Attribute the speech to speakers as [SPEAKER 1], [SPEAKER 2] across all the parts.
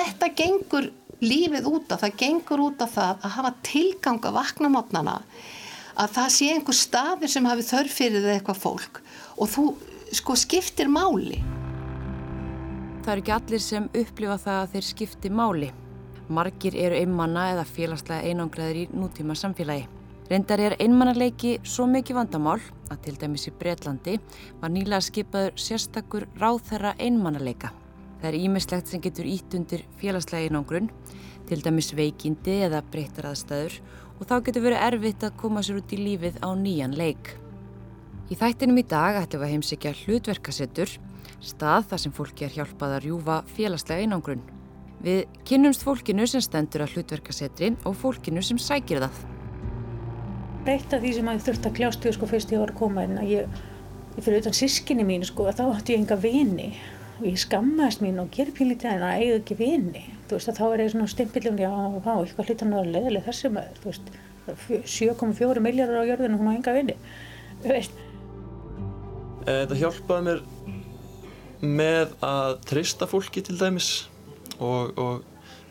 [SPEAKER 1] þetta gengur lífið út af, það gengur út af það að hafa tilgang að vakna mótnana að það sé einhver staðir sem hafi þörf fyrir það eitthvað fólk. Og þú sko skiptir máli.
[SPEAKER 2] Það eru ekki allir sem upplifa það að þeir skipti máli. Margir eru einmanna eða félagslega einangraður í nútíma samfélagi Reyndar er einmannarleiki svo mikið vandamál að til dæmis í Breitlandi var nýlega skipaður sérstakur ráðherra einmannarleika Það er ímislegt sem getur ítt undir félagslega einangrun, til dæmis veikindi eða breytar aðstæður og þá getur verið erfitt að koma sér út í lífið á nýjan leik. Í þættinum í dag ætlum við að heimsækja hlutverkasettur, stað þar sem fólki er hjálpað að rjúfa félagslega einangrun. Við kynnumst fólkinu sem stendur að hlutverkasetri og fólkinu sem sækir það.
[SPEAKER 3] Eitt af því sem að ég þurfti að kljástu sko fyrst ég var að koma inn að ég, ég fyrir utan sískinni mín sko að þá ætti ég enga vini og ég skammaðist mín og ger pínlítið en að eiga ekki vini. Þú veist að þá er ég svona stimpilum já, há, eitthvað hlutan að leðileg þessi maður. Þú veist, 7,4 miljardar á jörðinu hún á enga vini. Veist.
[SPEAKER 4] Eh, Það hjálpaði mér með að trista fólki til dæmis og, og,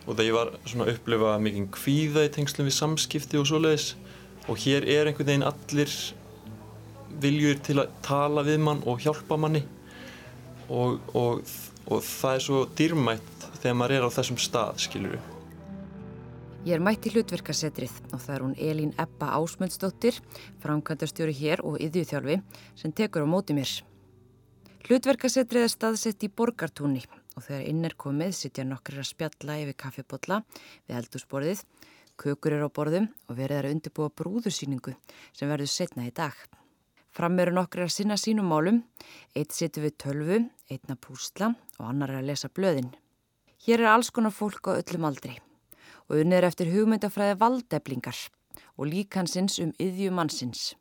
[SPEAKER 4] og þegar ég var svona að upplifa mikið kvíða í tengslum við samskipti og svoleiðis og hér er einhvern veginn allir viljur til að tala við mann og hjálpa manni og, og, og það er svo dýrmætt þegar maður er á þessum stað, skilur við.
[SPEAKER 2] Ég er mætt í hlutverkasetrið og það er hún Elín Ebba Ásmundsdóttir, framkvæmdarstjóri hér og yðjúþjálfi sem tekur á móti mér. Hlutverkasetrið er staðsett í borgartúni og þegar inn er komið sittja nokkur að spjalla yfir kaffibotla við eldúsborðið, kökur er á borðum og verið er að undirbúa brúðursýningu sem verður setna í dag. Fram eru nokkri að sinna sínum málum, eitt situr við tölvu, einn að púsla og annar að lesa blöðin. Hér er alls konar fólk á öllum aldri og unnið er eftir hugmyndafræði valdeflingar og líkansins um yðjumannsins.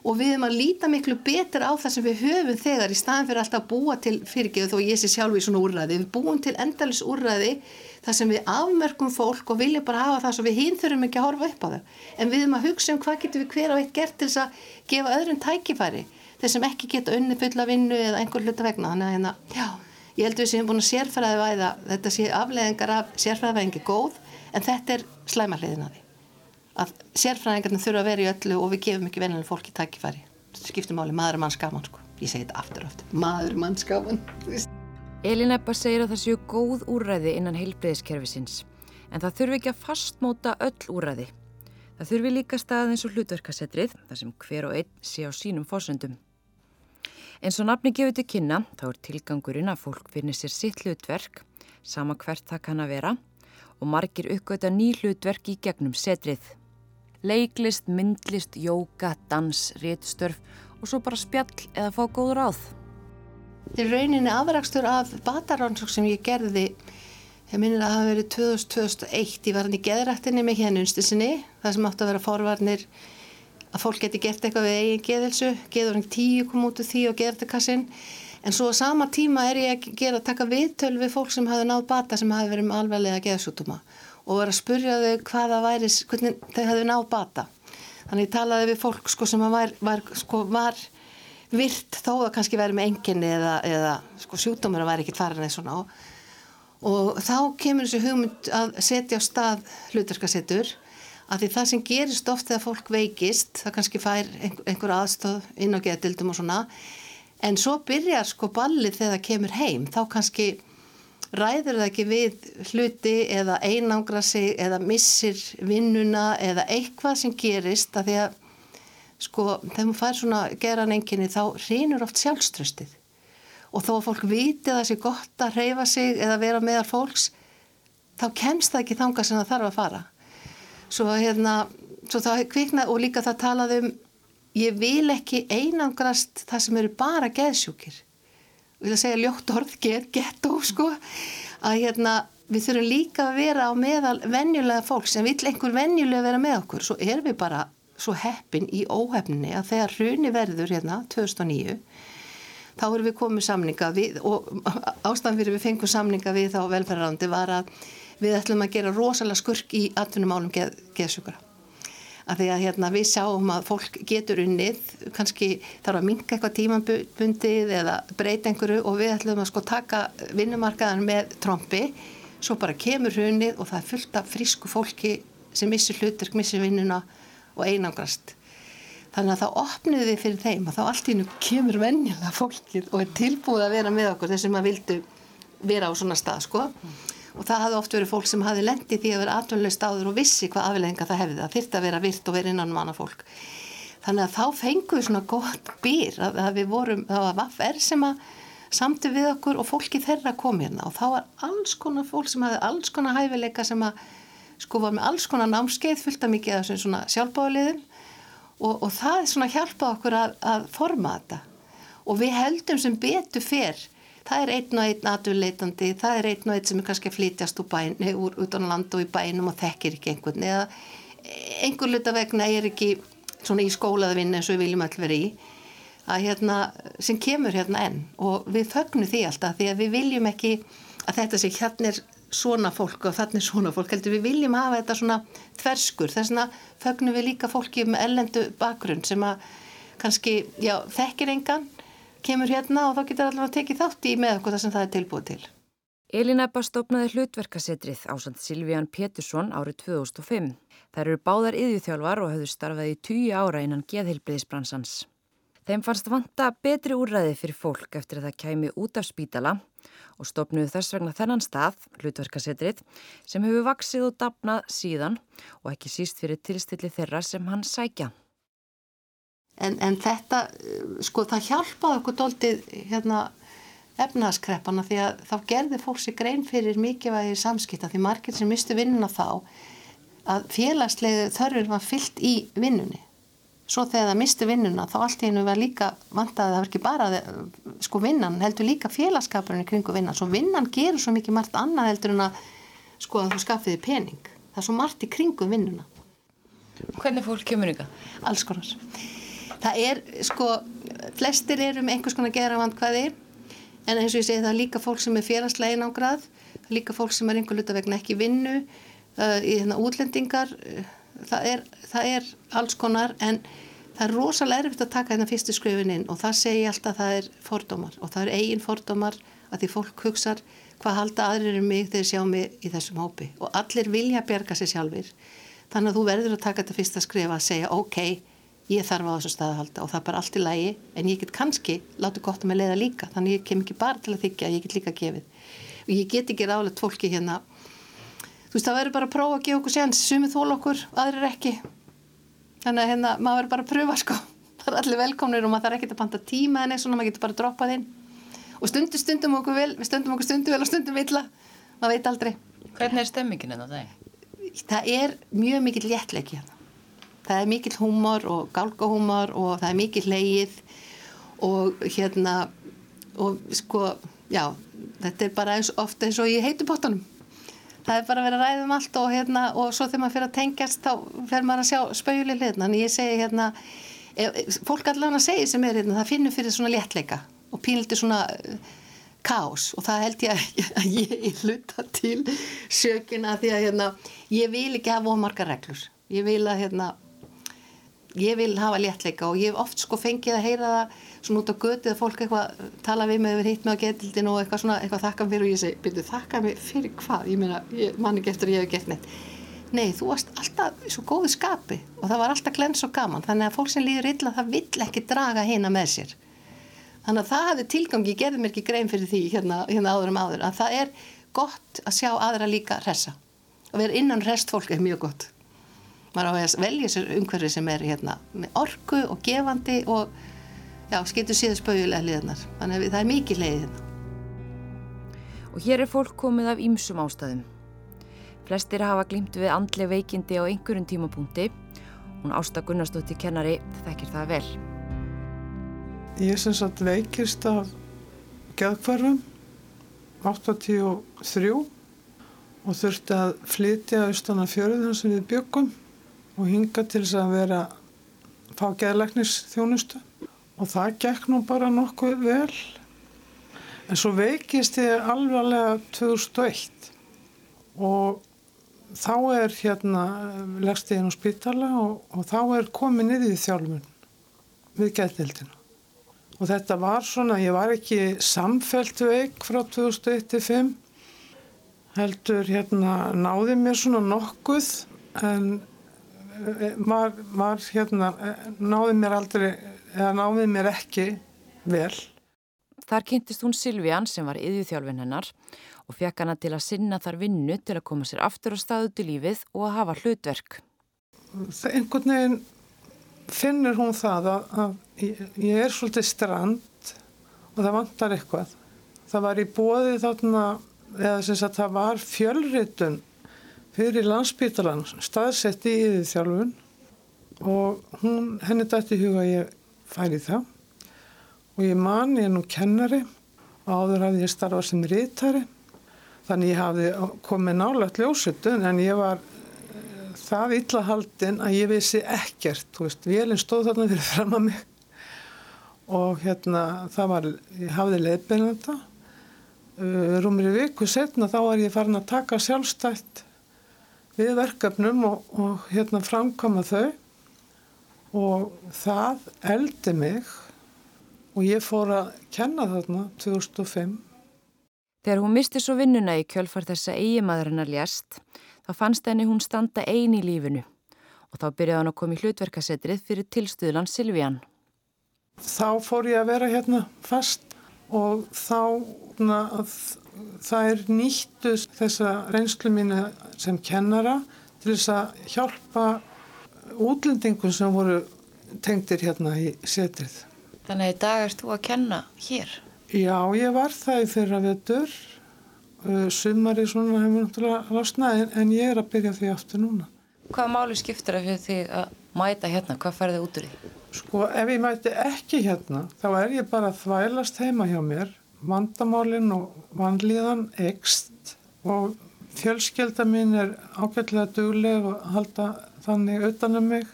[SPEAKER 1] Og við erum að líta miklu betur á það sem við höfum þegar í staðan fyrir alltaf að búa til fyrirgeðu þó ég sé sjálf í svona úrræði. Við búum til endalis úrræði þar sem við afmörkum fólk og vilja bara hafa það svo við hinn þurfum ekki að horfa upp á þau. En við erum að hugsa um hvað getur við hver á eitt gert til þess að gefa öðrum tækifæri þeir sem ekki geta unni fulla vinnu eða einhver hluta vegna. Þannig að hérna, já, ég held að við séum búin að sérfæraði væða, þetta sé afleðingar af sérfæraðvæðingi góð en þetta er slæmarliðin að því. Að sérfræðingarnir þurfa að vera í öllu og við gefum ekki vennilega fólki takkifæri skiptum máli, maður mann skaman sko. ég segi þetta aftur aftur, maður mann skaman
[SPEAKER 2] Elin Ebba segir að það séu góð úræði innan heilbreyðiskerfisins en það þurfi ekki að fastmóta öll úræði það þurfi líka stað eins og hlutverkasetrið þar sem hver og einn sé á sínum fósundum En svo nafni gefur til kynna, þá er tilgangurinn að fólk finnir sér sitt hlutverk, sama hvert það kann að vera, og margir uppgöta ný hlutverk í gegnum setrið. Leiklist, myndlist, jóka, dans, réttstörf og svo bara spjall eða fá góð ráð.
[SPEAKER 1] Þetta er rauninni afrakstur af batarannsók sem ég gerði, ég minnir að það hafi verið 2001, ég var hann í geðrættinni með hérna unstinsinni, það sem átti að vera forvarnir að fólk geti gert eitthvað við eigin geðelsu, geðurinn tíu kom út úr því og geðartakassinn en svo sama tíma er ég að gera að taka viðtöl við fólk sem hafi náð bata sem hafi verið með alveglega geðsútuma og verið að spurja þau hvaða væri, hvernig þau hafi náð bata. Þannig ég talaði við fólk sko sem var, var, sko, var virt þó að kannski verið með enginni eða, eða sko, sjúkdómur að væri ekkit farin eða svona og þá kemur þessu hugmynd að setja á stað hlutarkasettur að því það sem gerist oft þegar fólk veikist, það kannski fær einhver aðstóð inn á geðdildum og svona en svo byrjar sko ballið þegar það kemur heim, þá kannski ræður það ekki við hluti eða einangra sig eða missir vinnuna eða eitthvað sem gerist að því að sko þegar maður fær svona geran enginni þá reynur oft sjálfströstið og þó að fólk viti að það sé gott að reyfa sig eða vera meðar fólks þá kemst það ekki þanga sem það þarf að fara svo hérna svo það kvikna og líka það talaði um ég vil ekki einangrast það sem eru bara geðsjúkir. Og ég vil að segja ljótt orð get, getó sko að hérna við þurfum líka að vera á meðal venjulega fólk sem vil einhver venjulega vera með okkur svo erum við bara svo heppin í óhefninni að þegar hruni verður hérna 2009 þá erum við komið samninga við og ástæðan fyrir við fengum samninga við þá velferðarandi var að við ætlum að gera rosalega skurk í atvinnumálum geð, geðsjúkara. að því að hérna, við sjáum að fólk getur unnið, kannski þarf að minka eitthvað tímabundið eða breyta einhverju og við ætlum að sko taka vinnumarkaðan með trombi, svo bara kemur unnið og það er fullt af frísku fólki sem missir hlutur, missir vinnuna og einangrast. Þannig að þá opniðu við fyrir þeim að þá allt í nú kemur vennilega fólkið og er tilbúið að vera með okkur þessum að vildu vera á svona stað sko. Og það hafði oft verið fólk sem hafði lendið því að vera atvinnulegst áður og vissi hvað aflegginga það hefði. Það þyrtti að vera virt og vera innan manna fólk. Þannig að þá fengum við svona gott býr að, að við vorum, það var vaffr sem að samtu við okkur og fólki þeirra kom hérna. Og þá var alls konar fólk sem hafði alls konar hæfileika sem að sko var með alls konar námskeið fullt af mikið af svona sjálfbáðaliðum og, og það svona hjálpaði okkur að, að forma þetta. Og við heldum sem betur fyrr það er einn og einn aturleitandi, það er einn og einn sem er kannski að flytjast úr bæn, úr utan land og í bænum og þekkir ekki einhvern eða einhver luta vegna er ekki svona í skólaðvinn eins og við viljum alltaf vera í að hérna, sem kemur hérna enn. Og við fögnum því alltaf því að við viljum ekki að þetta sé hérna er svona fólk og þannig svona fólk heldur við viljum hafa þetta svona þverskur. Þess vegna fögnum við líka fólki með ellendu bakgrunn sem að kannski, já, þekkir engan kemur hérna og þá getur allavega tekið þátt í með okkur það sem það er tilbúið til.
[SPEAKER 2] Elin Ebba stopnaði hlutverkasetrið ásand Silvían Pétursson árið 2005. Þær eru báðar yðjúþjálfar og höfðu starfaði í tíu ára innan geðheilbriðisbransans. Þeim fannst vanta betri úrræði fyrir fólk eftir að það kæmi út af spítala og stopnuðu þess vegna þennan stað, hlutverkasetrið, sem hefur vaksið og dapnað síðan og ekki síst fyrir tilstilli þeirra sem hann sækja.
[SPEAKER 1] En, en þetta, sko, það hjálpaði okkur doldið hérna efnaðskreppana því að þá gerði fólk sér grein fyrir mikilvægi samskipta því margir sem mistu vinnuna þá að félagslegu þörfur var fyllt í vinnunni. Svo þegar það mistu vinnuna þá allt í hennu var líka vantaði að það var ekki bara sko vinnan, heldur líka félagskapurinn kringu vinnan. Svo vinnan gerur svo mikið margt annað heldur en að sko að þú skaffiði pening. Það er svo margt í kringu vinnuna.
[SPEAKER 2] Hvernig fólk kemur ykkar?
[SPEAKER 1] Alls konar það er sko flestir eru með einhvers konar gera vandkvæði en eins og ég segi það er líka fólk sem er félagslega einangrað líka fólk sem er einhver luta vegna ekki vinnu uh, í þennan útlendingar uh, það, er, það er alls konar en það er rosalega erfitt að taka þennan fyrstu skrifin inn og það segi alltaf að það er fordómar og það er eigin fordómar að því fólk hugsar hvað halda aðrir um mig þegar sjá mig í þessum hópi og allir vilja berga sér sjálfur þannig að þú verður að taka þetta fyrsta skrif að segja ok, ég þarf á þessu stað að halda og það er bara allt í lægi en ég get kannski látið gott að með leiða líka þannig ég kem ekki bara til að þykja ég get líka gefið. Og ég get ekki ráðlegt fólki hérna. Þú veist það verður bara að prófa að gefa okkur séns sumið þól okkur, aðrir ekki. Þannig að hérna maður verður bara að pröfa sko. Það er allir velkomnir og maður þarf ekki að panta tíma en eins og maður getur bara að droppa þinn. Og stundum stundum okkur vel við stundum okkur stundum vel og stundum illa. Maður veit aldrei.
[SPEAKER 2] Hvernig er stemmingin en það?
[SPEAKER 1] Er mikill hérna húmor og gálgahúmor og það er mikill leið og hérna og sko, já þetta er bara eins, ofta eins og ég heitu bóttanum það er bara að vera að ræða um allt og hérna og svo þegar maður fyrir að tengjast þá fer maður að sjá spauðli hliðna en ég segi hérna fólk allavega segir sem er hérna, það finnur fyrir svona léttleika og pínliti svona uh, kás og það held ég að ég hluta til sökina því að hérna, ég vil ekki hafa ómarga reglur. Ég vil að hérna ég vil hafa léttleika og ég hef oft sko fengið að heyra það svona út á götu að fólk eitthvað tala við mig yfir hitt með á getildin og eitthvað svona eitthvað þakka mér og ég segi, byrju þakka mér fyrir hvað? Ég meina, manni getur ég hef gert neitt. Nei, þú varst alltaf svo góðu skapi og það var alltaf glens og gaman. Þannig að fólk sem líður illa það vill ekki draga hérna með sér. Þannig að það hefði tilgangi, ég gerði mér ekki grein fyrir því hérna, hérna áður um áður að það er gott að sjá aðra líka resa og vera innan rest fólk er mjög gott maður á að velja sér umhverfi sem er hérna, með orku og gefandi og já, skeitur síðan spauðulega liðnar þannig að það er mikið leið hérna.
[SPEAKER 2] Og hér er fólk komið af ýmsum ástæðum. Flestir hafa glýmt við andli veikindi á einhverjum tímapunkti. Hún Ásta Gunnarsdóttir kennari þekkir það vel.
[SPEAKER 5] Ég er sem sagt veikist af geðkvarfum 83 og þurfti að flytja austan að fjöruðan sem við byggum og hinga til þess að vera fá geðleiknis þjónustu og það gekk nú bara nokkuð vel. En svo veikist ég alvarlega 2001 og þá er hérna leggst ég inn á spítala og, og þá er komið niður í þjálfun við gætildina. Og þetta var svona, ég var ekki samfelt veik frá 2001-2005 heldur hérna náði mér svona nokkuð en var, var hérna náði mér aldrei eða náði mér ekki vel.
[SPEAKER 2] Þar kynntist hún Silvían sem var yðjúþjálfin hennar og fekk hana til að sinna þar vinnu til að koma sér aftur á staðu til lífið og að hafa hlutverk.
[SPEAKER 5] Það einhvern veginn finnur hún það að, að ég, ég er svolítið strand og það vantar eitthvað. Það var í bóði þarna eða sem sagt það var fjölritun fyrir landsbytalan staðsett í yðurþjálfun og hún, henni dætti huga að ég færi það. Og ég man, ég er nú kennari áður hafði ég starfað sem rítari þannig ég hafði komið nálagt ljósutun en ég var eh, það illa haldinn að ég vissi ekkert, þú veist, vélinn stóð þarna fyrir fram að mig. Og hérna það var, ég hafði leiðbeinanda uh, rúmri viku setna þá var ég farin að taka sjálfstætt við verkefnum og, og hérna framkama þau og það eldi mig og ég fór að kenna þarna 2005.
[SPEAKER 2] Þegar hún misti svo vinnuna í kjölfar þessa eigimadurinn að ljast, þá fannst henni hún standa ein í lífinu og þá byrjaði hann að koma í hlutverkasetrið fyrir tilstuðlan Silvían.
[SPEAKER 5] Þá fór ég að vera hérna fast og þá na, það er nýttu þessa reynslu mínu sem kennara til þess að hjálpa útlendingum sem voru tengdir hérna í setrið.
[SPEAKER 2] Þannig að í dag erst þú að kenna hér?
[SPEAKER 5] Já, ég var það í fyrra vetur. Sumari svona hefur náttúrulega lásnað en, en ég er að byrja því aftur núna.
[SPEAKER 2] Hvaða máli skiptir það fyrir því að mæta hérna? Hvað færði út úr því?
[SPEAKER 5] Sko, ef ég mæti ekki hérna, þá er ég bara að þvælast heima hjá mér. Vandamálinn og vanlíðan ekst og fjölskelda mín er ágætlega dugleg og halda þannig utanum mig.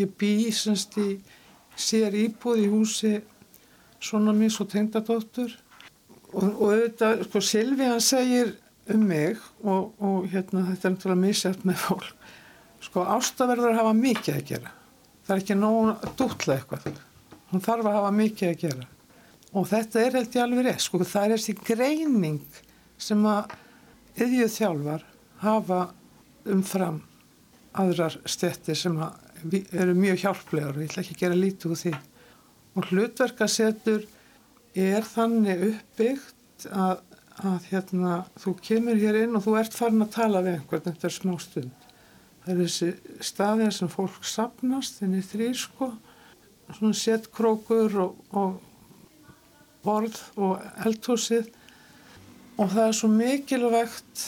[SPEAKER 5] Ég bý semst í sér íbúð í húsi svona mín svo tengdadóttur. Og, og auðvitað, sko, Silvi hann segir um mig og, og hérna þetta er náttúrulega mísjæft með fólk. Sko, ástaverður að hafa mikið að gera. Það er ekki nógu dútla eitthvað. Hún þarf að hafa mikið að gera og þetta er held ég alveg rétt sko, það er þessi greining sem að yðjöð þjálfar hafa umfram aðrar stettir sem eru mjög hjálplegar og ég ætla ekki að gera lítið úr því. Og hlutverkasetur er þannig uppbyggt að, að hérna, þú kemur hér inn og þú ert farin að tala við einhvern eftir smá stund. Það er þessi staðir sem fólk sapnast þenni þrýr sko svona settkrókur og, og borð og eldhúsið. Og það er svo mikilvægt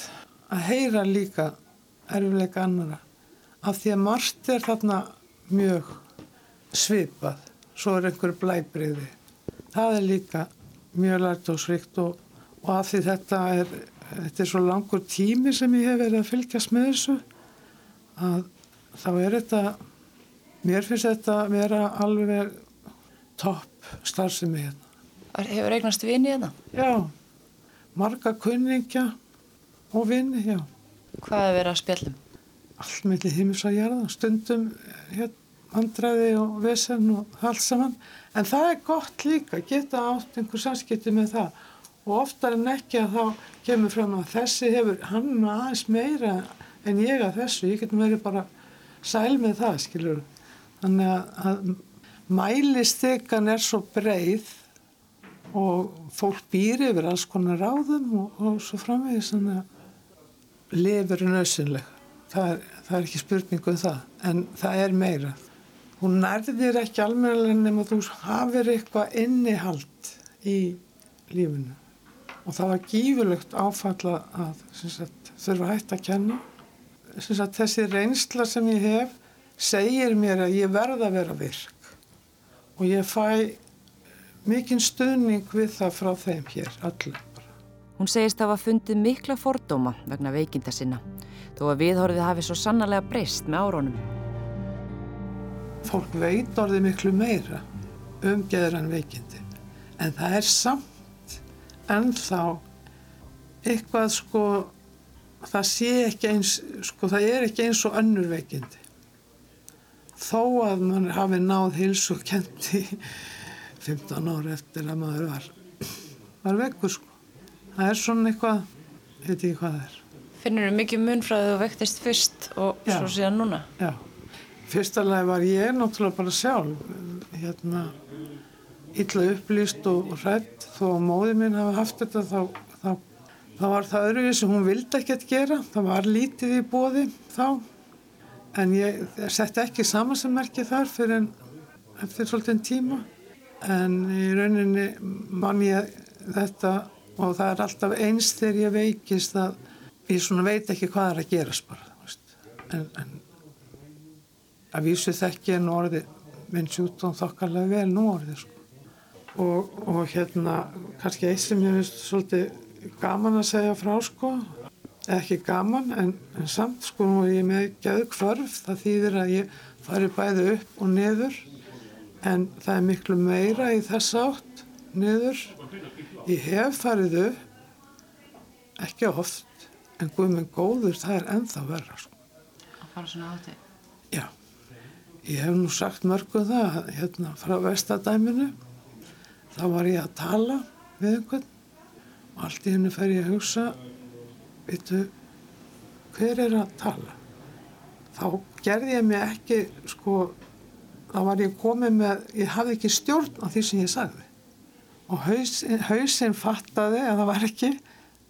[SPEAKER 5] að heyra líka erfileika annara af því að margt er þarna mjög svipað. Svo er einhver blæbreyði það er líka mjög lærtósrikt og, og af því þetta er þetta er svo langur tími sem ég hef verið að fylgjast með þessu að þá er þetta mér finnst þetta að vera alveg topp starfsemi hérna
[SPEAKER 2] Hefur eignast vini hérna?
[SPEAKER 5] Já, marga kunningja og vini, já.
[SPEAKER 2] Hvað er verið að spjallum?
[SPEAKER 5] allt millir heimis að gera stundum hér, andræði og vesen og allt saman. En það er gott líka, geta átt einhver samskipti með það. Og oftar en ekki að þá kemur fram að þessi hefur hann aðeins meira en ég að þessu, ég getum verið bara sæl með það, skilur þannig að, að mælistekan er svo breið og fólk býr yfir alls konar ráðum og, og svo framvegis þannig að lifur er nöðsynleg það það er ekki spurning um það en það er meira. Hún nærðir ekki almennilega nema þú hafir eitthvað innihald í lífinu. Og það var gífurlegt áfalla að sagt, þurfa hægt að kenna. Sagt, þessi reynsla sem ég hef segir mér að ég verða að vera virk. Og ég fæ mikinn stuðning við það frá þeim hér allir
[SPEAKER 2] Hún segist að hafa fundið mikla fordóma vegna veikinda sinna þó að viðhorfið hafi svo sannarlega breyst með árónum.
[SPEAKER 5] Fólk veit orðið miklu meira um geðran veikindi en það er samt ennþá eitthvað sko það sé ekki eins, sko það er ekki eins og önnur veikindi. Þó að mann hafi náð hils og kent í 15 ári eftir að maður var, var vekkur sko. Það er svona eitthvað, veit ég hvað það er.
[SPEAKER 2] Finnur þú mikið mun frá því þú vektist fyrst og
[SPEAKER 5] Já.
[SPEAKER 2] svo síðan núna?
[SPEAKER 5] Já, fyrsta lagi var ég náttúrulega bara sjálf, hérna, illa upplýst og, hrætt þó að móði minn hafa haft þetta þá, þá, þá var það öðruvísi, hún vildi ekkert gera, það var lítið í bóði þá, en ég setti ekki samansemmerki þar fyrir en eftir svolítið tíma, en í rauninni man ég þetta og það er alltaf eins þegar ég veikist að ég svona veit ekki hvað er að gerast bara, en, en að vísu þekki en orði minn sjúkdóm þokkarlega vel nú orði sko. og, og hérna kannski eitt sem ég finnst svolítið gaman að segja frá sko. Ekki gaman en, en samt sko er ég með gæðu kvörf það þýðir að ég fari bæði upp og niður en það er miklu meira í þess átt niður. Ég hef farið upp ekki oft en guð minn góður það er ennþá verra sko.
[SPEAKER 2] Að fara svona átti.
[SPEAKER 5] Já, ég hef nú sagt mörgum það, að, hérna frá vestadæminu, þá var ég að tala við einhvern. Og allt í hennu fer ég að hugsa, veitu, hver er að tala? Þá gerði ég mig ekki, sko, þá var ég komið með, ég hafði ekki stjórn á því sem ég sagði. Og hausinn, hausinn fattaði að það var ekki,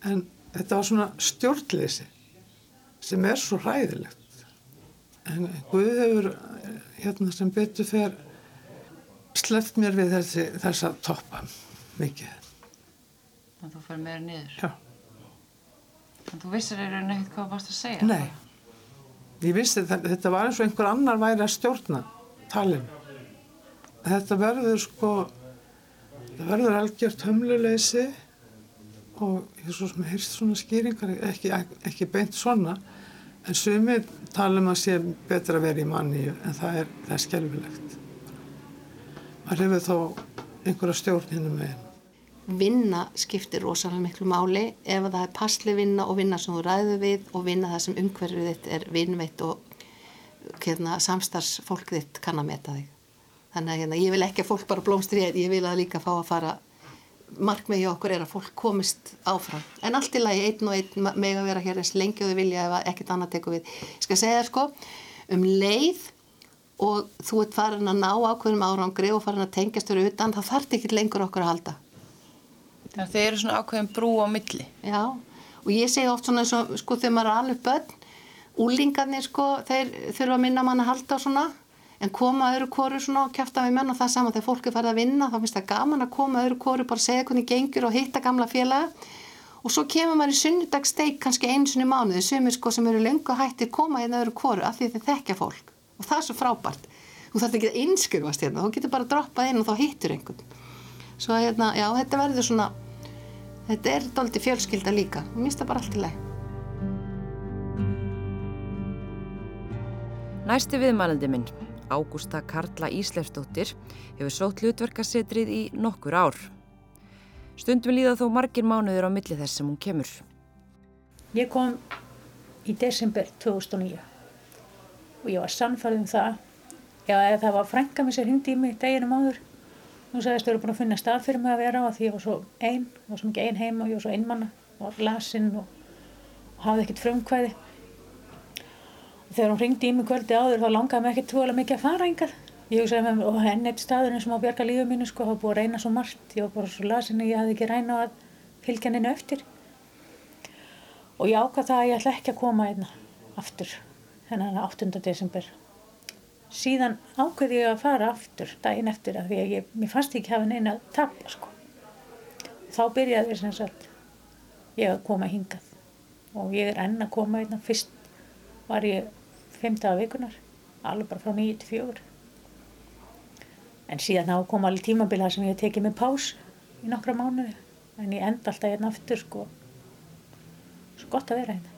[SPEAKER 5] en þetta var svona stjórnleysi sem er svo hræðilegt. En Guð hefur hérna sem betur fer sleppt mér við þessi, þessa toppa mikið.
[SPEAKER 2] Þannig að þú fyrir meira niður.
[SPEAKER 5] Já.
[SPEAKER 2] En þú vissir rauninni ekkert hvað varst að segja?
[SPEAKER 5] Nei, ég vissi að þetta var eins og einhver annar væri að stjórna talinu. Þetta verður sko, þetta verður algjört hömluleysi og ég svo sem heyrst svona skýringar, ekki, ekki beint svona, en sumir tala um að sé betra að vera í manni en það er, það er skelfilegt. Maður hefur þó einhverja stjórn hinnum meginn.
[SPEAKER 1] vinna skiptir rosalega miklu máli ef það er passli vinna og vinna sem þú ræður við og vinna það sem umhverfið þitt er vinnveitt og hérna, samstarfsfólk þitt kann að meta þig. Þannig að hérna, ég vil ekki að fólk bara blómstri, ég vil að líka fá að fara markmið hjá okkur er að fólk komist áfram. En allt í lagi, einn og einn meg að vera hér eins lengi og þau vilja ef ekkert annað tekur við. Ég skal segja þér sko, um leið og þú ert farin að ná ákveðum árangri og farin að tengjast þér utan, það þarf ekki lengur okkur að halda.
[SPEAKER 2] Þannig að þeir eru svona ákveðin brú á milli.
[SPEAKER 1] Já, og ég segi oft svona eins og sko þegar maður er alveg börn, úlingarnir sko, þeir þurfa að minna mann að halda og svona, en koma öðru kóru svona og kjæfta við menn og það saman þegar fólk er farið að vinna, þá finnst það gaman að koma öðru kóru, bara segja hvernig gengur og hitta gamla félaga og svo kemur maður í sunnudagssteik kannski í mánuði, sumir sko sem eru lengu hættir koma hérna öðru kóru af því þeir þekkja fólk og það er svo frábært. Þú þarf ekki að innskurfast hérna, þú getur bara droppað inn og þá hittur einhvern. Svo hérna, já, þetta verður svona Þetta er doldi fjölskylda líka og mér finnst það bara allt í leið.
[SPEAKER 2] Næsti viðmælandi minn, Ágústa Karla Íslefsdóttir, hefur sótt hlutverkasetrið í nokkur ár. Stundum líða þó margir mánuður á milli þess sem hún kemur.
[SPEAKER 3] Ég kom í desember 2009 og ég var sannfærið um það. Já, eða það var frænka mér sem hindi í mig deginum áður. Hún sagðist að þau eru búin að finna stað fyrir mig að vera á því ég var svo einn, var svo mikið einn heima og ég var svo einmanna og og, og hafði ekkert frumkvæði. Þegar hún ringdi í mig kvöldi áður þá langaði mig ekkert tvoðlega mikið að fara engað. Ég hugsaði með mér, og henni eitt staður eins og má bjarga lífið mínu sko, hafa búið að reyna svo margt. Ég var bara svo lasinn að ég hafði ekki ræna að fylgja henni eftir. Og ég ákvað það að ég ætla ekki að koma einna aftur, þennan 8. desember. Síðan ákveði ég að fara aftur daginn eftir að því að ég, mér fannst ekki hafa neina að tapla sko. Þá byrjaði sem sagt ég að koma hingað og ég er enn að koma einna. Fyrst var ég 5 daga vikunar, alveg bara frá 9 til 4. En síðan þá kom alveg tímabila sem ég tekið með pás í nokkra mánuði. En ég enda alltaf hérna aftur sko. Svo gott að vera hérna.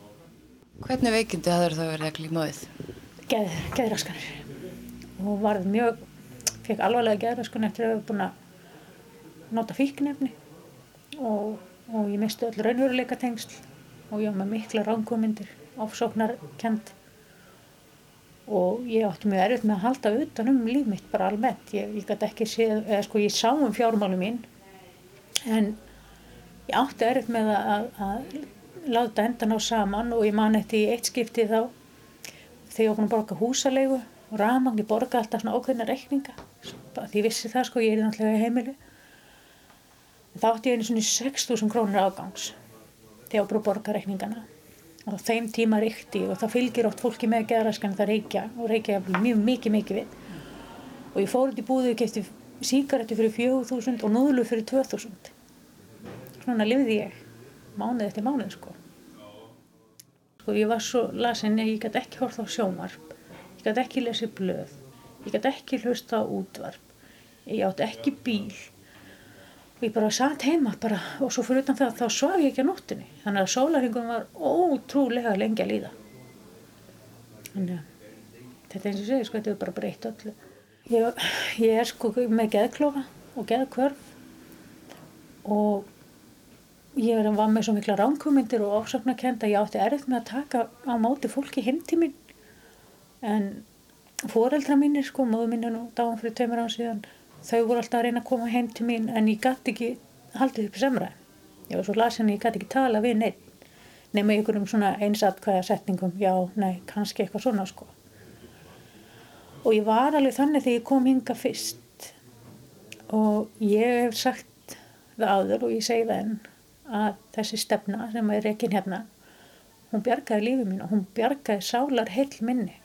[SPEAKER 2] Hvernig veikindi hafður það verið að glíma við?
[SPEAKER 3] Geð, geðraskanir. Og varð mjög, fekk alvarlega geðraskanir eftir að hafa búin að nota fíknefni og, og ég misti öll raunveruleika tengsl og ég var með mikla ránkomindir, ofsóknar kent og ég átti mjög erfitt með að halda utan um líf mitt bara almennt. Ég, ég gæti ekki séð, eða sko ég sá um fjármálu mín en ég átti erfitt með að, að láta endan á saman og ég man eftir eitt skipti þá þegar ég að borga húsalegu og ramang, ég borga alltaf svona ókveðna reikninga. Því ég vissi það sko, ég er náttúrulega í heimili. Þá átti ég einu svona 6.000 krónur afgangs þegar ég að borga reikningana og þeim tíma ríkti og það fylgir oft fólki með geðraskan það reykja og reykja mjög mikið mikið við. Og ég fór út í búðu og kefti síkaretti fyrir 4.000 og núðlu fyrir 2.000 svona lifði ég mánuð eftir mánuð sko. Sko ég var svo lasin ég gæti ekki hort á sjómarp ég gæti ekki lesið blöð ég gæti ekki hlusta á útvarp ég átti ekki bíl ég bara satt heima bara og svo fyrir utan það þá svaf ég ekki á nóttinni þannig að sólaringum var ótrúlega lengi að líða. Þannig að þetta eins og segir sko þetta er bara breytt öllu. Ég, ég er sko með geðklofa og geðkvörf og ég var með svo mikla ránkumindir og ofsaknakend að ég átti erfitt með að taka á móti fólki til mín en foreldra mínir sko, móðu mín er nú dáan fyrir tveimur án síðan þau voru alltaf að reyna að koma heim til mín en ég gæti ekki haldið upp í samræð. Ég var svo lasin að ég gæti ekki tala við neitt nema einhverjum svona einsatkvæða setningum, já, nei, kannski eitthvað svona sko. Og ég var alveg þannig þegar ég kom hinga fyrst og ég hef sagt það áður og ég segi það enn að þessi stefna sem er rekin hérna, hún bjargaði lífið mín og hún bjargaði sálar heil minni.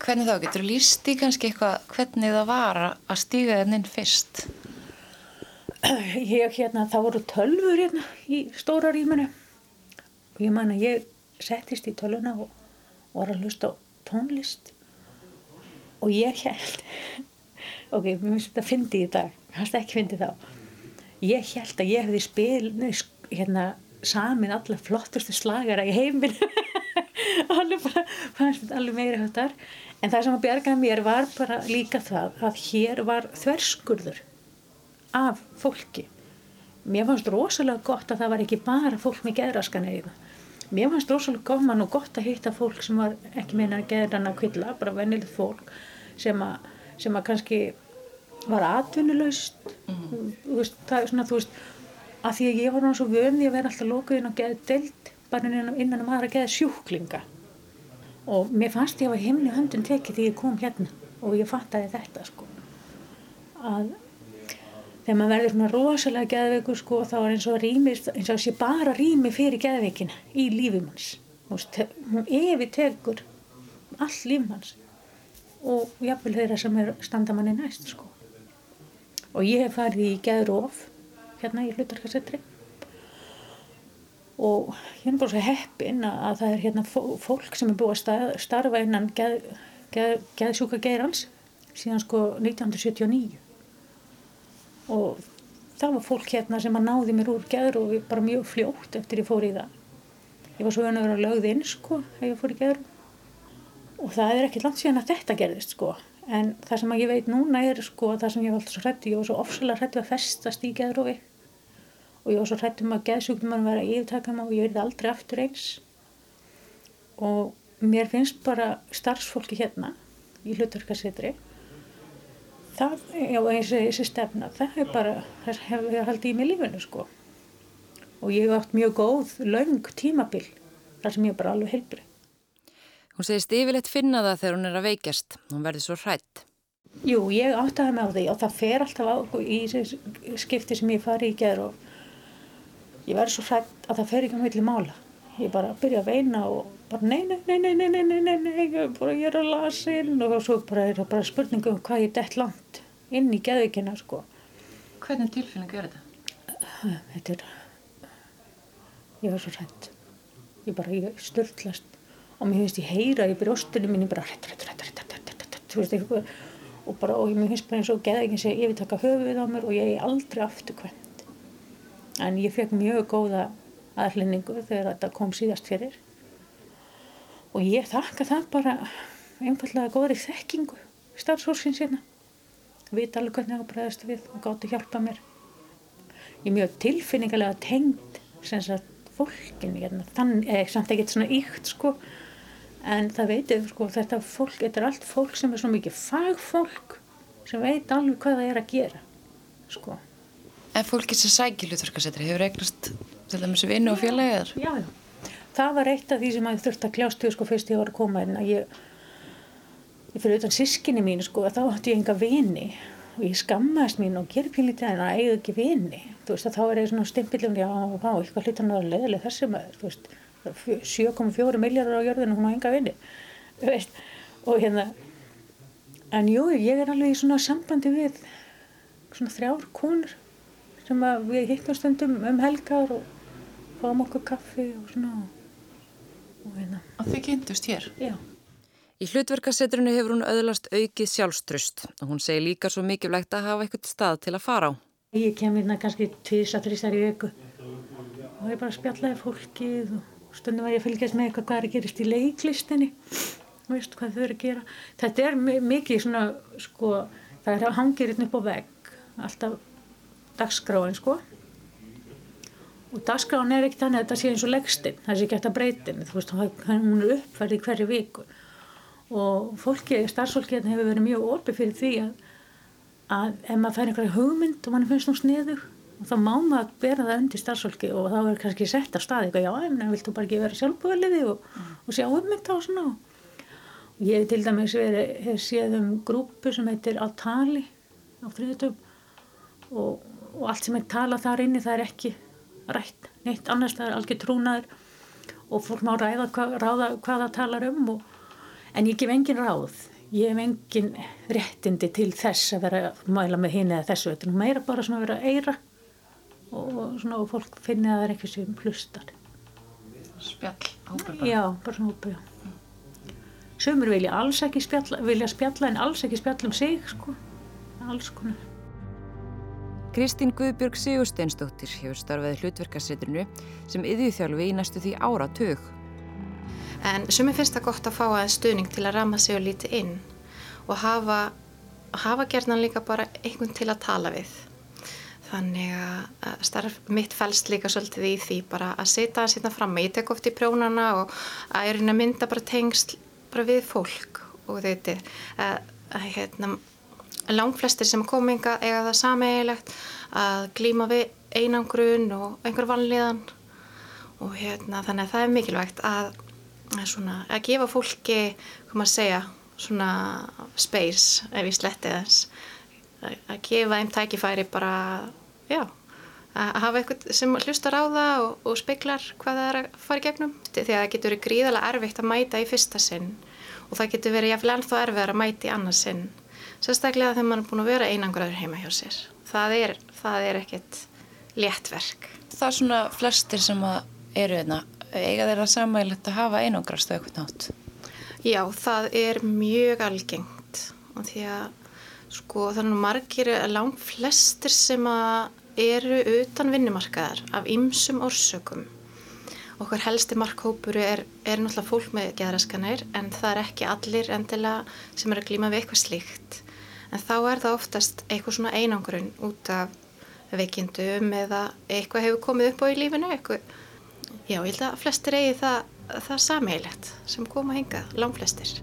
[SPEAKER 2] Hvernig þá? Getur þú líst í kannski eitthvað hvernig það var að stíga þenninn fyrst?
[SPEAKER 3] Ég hérna, það voru tölfur hérna í stóra rýmunu og ég man að ég settist í tölvuna og var að hlusta tónlist. Og ég held, ok, mér finnst þetta að fyndi í dag, hans ekki fyndi þá, ég held að ég hefði spil, hérna, samin alla flottustu slagara í þetta alveg meira höfðar En það sem að bjargaði mér var bara líka það að hér var þverskurður af fólki. Mér fannst rosalega gott að það var ekki bara fólk með geðraskan eða. Mér fannst rosalega gaman og gott að hitta fólk sem var ekki meina geðrana kvilla, bara vennilegt fólk sem að, sem að kannski var atvinnulegst. Mm það er svona, þú veist, að því að ég var náttúrulega svo vöndi að vera alltaf lókuðinn og geða deilt bara innan um aðra geða sjúklinga og mér fannst ég að himni höndun tekið því ég kom hérna. Og ég fattaði þetta sko. Að þegar maður verður svona rosalega geðveikur sko þá er eins og rými eins og sé bara rými fyrir geðveikina í lífum hans hún yfir tekur all lífum hans og jáfnvel þeirra sem er standamanni næst sko. Og ég hef farið í geðróf hérna í hlutarkasettri og er bara svo heppin að það er hérna fólk sem er búið að starfa innan geðsjúka geð, geðrans síðan sko 1979 og það var fólk hérna sem að náði mér úr geður og bara mjög fljótt eftir ég fór í það. Ég var svo vöna að vera lögð inn sko þegar ég fór í geður og það er ekki langt síðan að þetta gerðist sko. En það sem ég veit núna er sko það sem ég var alltaf svo hrætti ég var svo ofsalega hrætti að festast í geðrófi og ég var svo hrætt um að geðsjúknumann var að yfirtaka mig og ég verði aldrei aftur eins. Og mér finnst bara starfsfólki hérna í hlutarkasetri það, já þessi, þessi stefna það er bara, það hefur haldið í mig lífinu sko. Og ég hef átt mjög góð, laung tímabil þar sem ég bara alveg heilbrið
[SPEAKER 2] Hún segist yfirleitt finna það þegar hún er að veikjast. Hún verði svo hrætt
[SPEAKER 3] Jú, ég áttaði mig á því og það fer alltaf á í skipti sem ég fari í gerð og ég verði svo hrætt að það fer ekki á milli mála. Ég bara byrja að veina og bara nei, nei, nei, nei, nei, nei, nei, nei, nei ég, bara, ég er að lasa inn. Og svo bara er það bara spurningu um hvað ég dett langt inn í geðvikina sko.
[SPEAKER 2] Hvernig tilfinning er þetta?
[SPEAKER 3] Þetta er ég var svo hrætt ég bara, ég störtlast og mér finnst ég heyra í brjóstunum mín ég bara hrætt, hrætt, hrætt, hrætt, hrætt, hrætt þú veist eitthvað. Og bara, og mér finnst bara eins og geðvikin segja ég vil taka höfuð á mér og ég er aldrei aftur hvern en ég fekk mjög góða aðlinningu þegar þetta kom síðast fyrir. Og ég þakka það bara einfallega góðri þekkingu starfsfólksins hérna. Vita alveg hvernig það bregðast við og gátti hjálpa mér. Ég er mjög tilfinningarlega tengd sem sagt fólkin hérna, þannig, eða samt ekkert svona íkt sko. En það veitir sko þetta fólk, þetta er allt fólk sem er svo mikið fagfólk sem veit alveg hvað það er að gera sko.
[SPEAKER 2] En fólki sem sækir hlutverkasetri hefur eignast til dæmis vinnu og félagiðar?
[SPEAKER 3] Já, já. Það var eitt af því sem að þurfti að kljástu sko fyrst ég var að koma inn að ég, ég fyrir utan sískinni mín sko að þá ætti ég enga vini og ég skammaðist mín og gerði pínlítið en það eigði ekki vini. Þú veist að þá er ég svona stimpillum, já, vá, eitthvað hlutan að leðileg þessi maður, þú veist, 7,4 miljardar á jörðinu, hún á enga vini, þú veist, og hérna, en jú, ég er alveg í svona sambandi við svona þrjár konur sem að við hittum stundum um helgar og fáum okkur kaffi og svona og hérna.
[SPEAKER 2] Og þau kynntust hér?
[SPEAKER 3] Já.
[SPEAKER 2] Í hlutverkasetrinu hefur hún öðlast aukið sjálfströst og hún segir líka svo mikilvægt að hafa eitthvað stað til að fara á.
[SPEAKER 3] Ég kem hérna kannski tísa, þrýsar í viku og ég bara spjallaði fólkið og stundum var ég að fylgjast með eitthvað hvað er að gerast í leiklistinni veist hvað þau eru að gera. Þetta er mikið svona, sko, það er að hangir hérna upp á vegg, alltaf dagskráin, sko. Og dagskráin er ekki þannig að þetta sé eins og leggstinn, það sé ekki eftir að breytin, þú veist, hún er uppfærið hverju viku. Og fólki, starfsfólki hérna hefur verið mjög orfi fyrir því að, að ef maður fær einhverja hugmynd og mann finnst hún sniður, þá má maður bera það undir starfsfólki og þá er kannski sett af staði eitthvað, já, en viltu bara ekki vera sjálfbúðaliði og, og sjá um þetta og svona. Ég hef til dæmis hef séð um grúpu sem heitir Altali á þriðutum og, og allt sem er talað þar inni það er ekki rætt neitt annars það er algjör trúnaður og fólk má ræða hva, ráða hvað það talar um og, en ég gef engin ráð, ég hef engin réttindi til þess að vera að mæla með hinn eða þessu, þetta er meira bara svona að vera að eira og, og svona og fólk finni að það er eitthvað sem hlustar.
[SPEAKER 2] Spjall, bara?
[SPEAKER 3] Já, bara svona já. Sumur vilja alls ekki spjalla, vilja spjalla en alls ekki spjalla um sig, sko. Alls konar.
[SPEAKER 2] Kristín Guðbjörg Sigursteinsdóttir hefur starfaði hlutverkarsetrinu sem yðjúþjálfi í næstu því ára tög.
[SPEAKER 6] En sumir finnst það gott að fá aðeins stuðning til að rama sig og líti inn og hafa, hafa gerðan líka bara einhvern til að tala við. Þannig að starf mitt fælst líka svolítið í því bara að setja að setja fram. Ég tek oft í prjónana og að ég reyna að mynda bara tengsl bara við fólk og þetta að, að hérna langflestir sem kominga eiga það sameigilegt að glíma við einangrun og einhver vanlíðan. Og hérna þannig að það er mikilvægt að, að, svona, að gefa fólki, hvað maður segja, svona space ef ég sletti þess að, að gefa þeim tækifæri bara, já, að hafa eitthvað sem hlustar á það og, og speiklar hvað það er að fara í gegnum. Því að það getur verið gríðarlega erfitt að mæta í fyrsta sinn og það getur verið jáfnlega ennþá erfiðar að mæta í annars sinn sérstaklega þegar maður er búin að vera einangraður heima hjá sér. Það er, það er ekkert léttverk.
[SPEAKER 2] Það er svona flestir sem eru einna, eiga þeirra samægilegt að hafa einangrast á eitthvað nátt?
[SPEAKER 6] Já, það er mjög algengt og því að sko þannig margir langt flestir sem eru utan vinnumarkaðar af ymsum orsökum. Okkar helsti markhópur er, er náttúrulega fólk með geðraskanir en það er ekki allir endilega sem er að glíma við eitthvað slíkt en þá er það oftast eitthvað svona einangrun út af veikindum eða eitthvað hefur komið upp á í lífinu eitthvað. Já, ég held að flestir eigi það, það samheilett sem koma hingað, langflestir.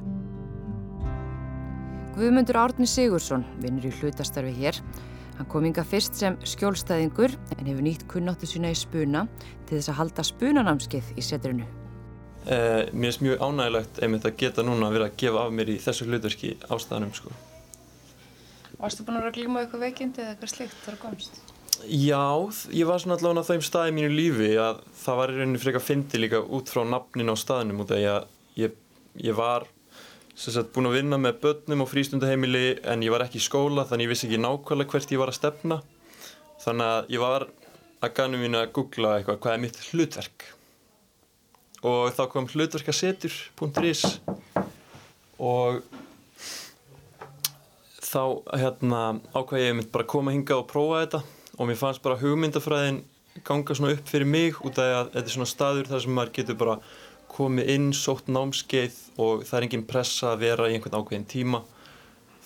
[SPEAKER 2] Guðmundur Árni Sigursson vinnur í hlutastarfi hér. Hann kom hinga fyrst sem skjólstæðingur en hefur nýtt kunnáttu sína í spuna til þess að halda spunanamskið í setrinu.
[SPEAKER 4] Eh, mér finnst mjög ánægilegt einmitt að geta núna að vera að gefa af mér í þessu hlutverki ástæðanum sko.
[SPEAKER 2] Varstu búin að glíma eitthvað veikindi eða eitthvað slikt þar að komst?
[SPEAKER 4] Já, ég var svona allavega á þeim staði mínu lífi að það var í rauninni frekar fyndi líka út frá nafnin á staðinum út af að ég, ég var sagt, búin að vinna með börnum og frístundaheimili en ég var ekki í skóla þannig ég vissi ekki nákvæmlega hvert ég var að stefna þannig að ég var að ganu mín að googla eitthvað hvað er mitt hlutverk og þá kom hlutverkasetur.is og þá hérna, ákvæði ég mynd bara að koma hinga og prófa þetta og mér fannst bara hugmyndafræðin ganga svona upp fyrir mig út af að þetta er svona staður þar sem maður getur bara komið inn, sótt námskeið og það er engin pressa að vera í einhvern ákveðin tíma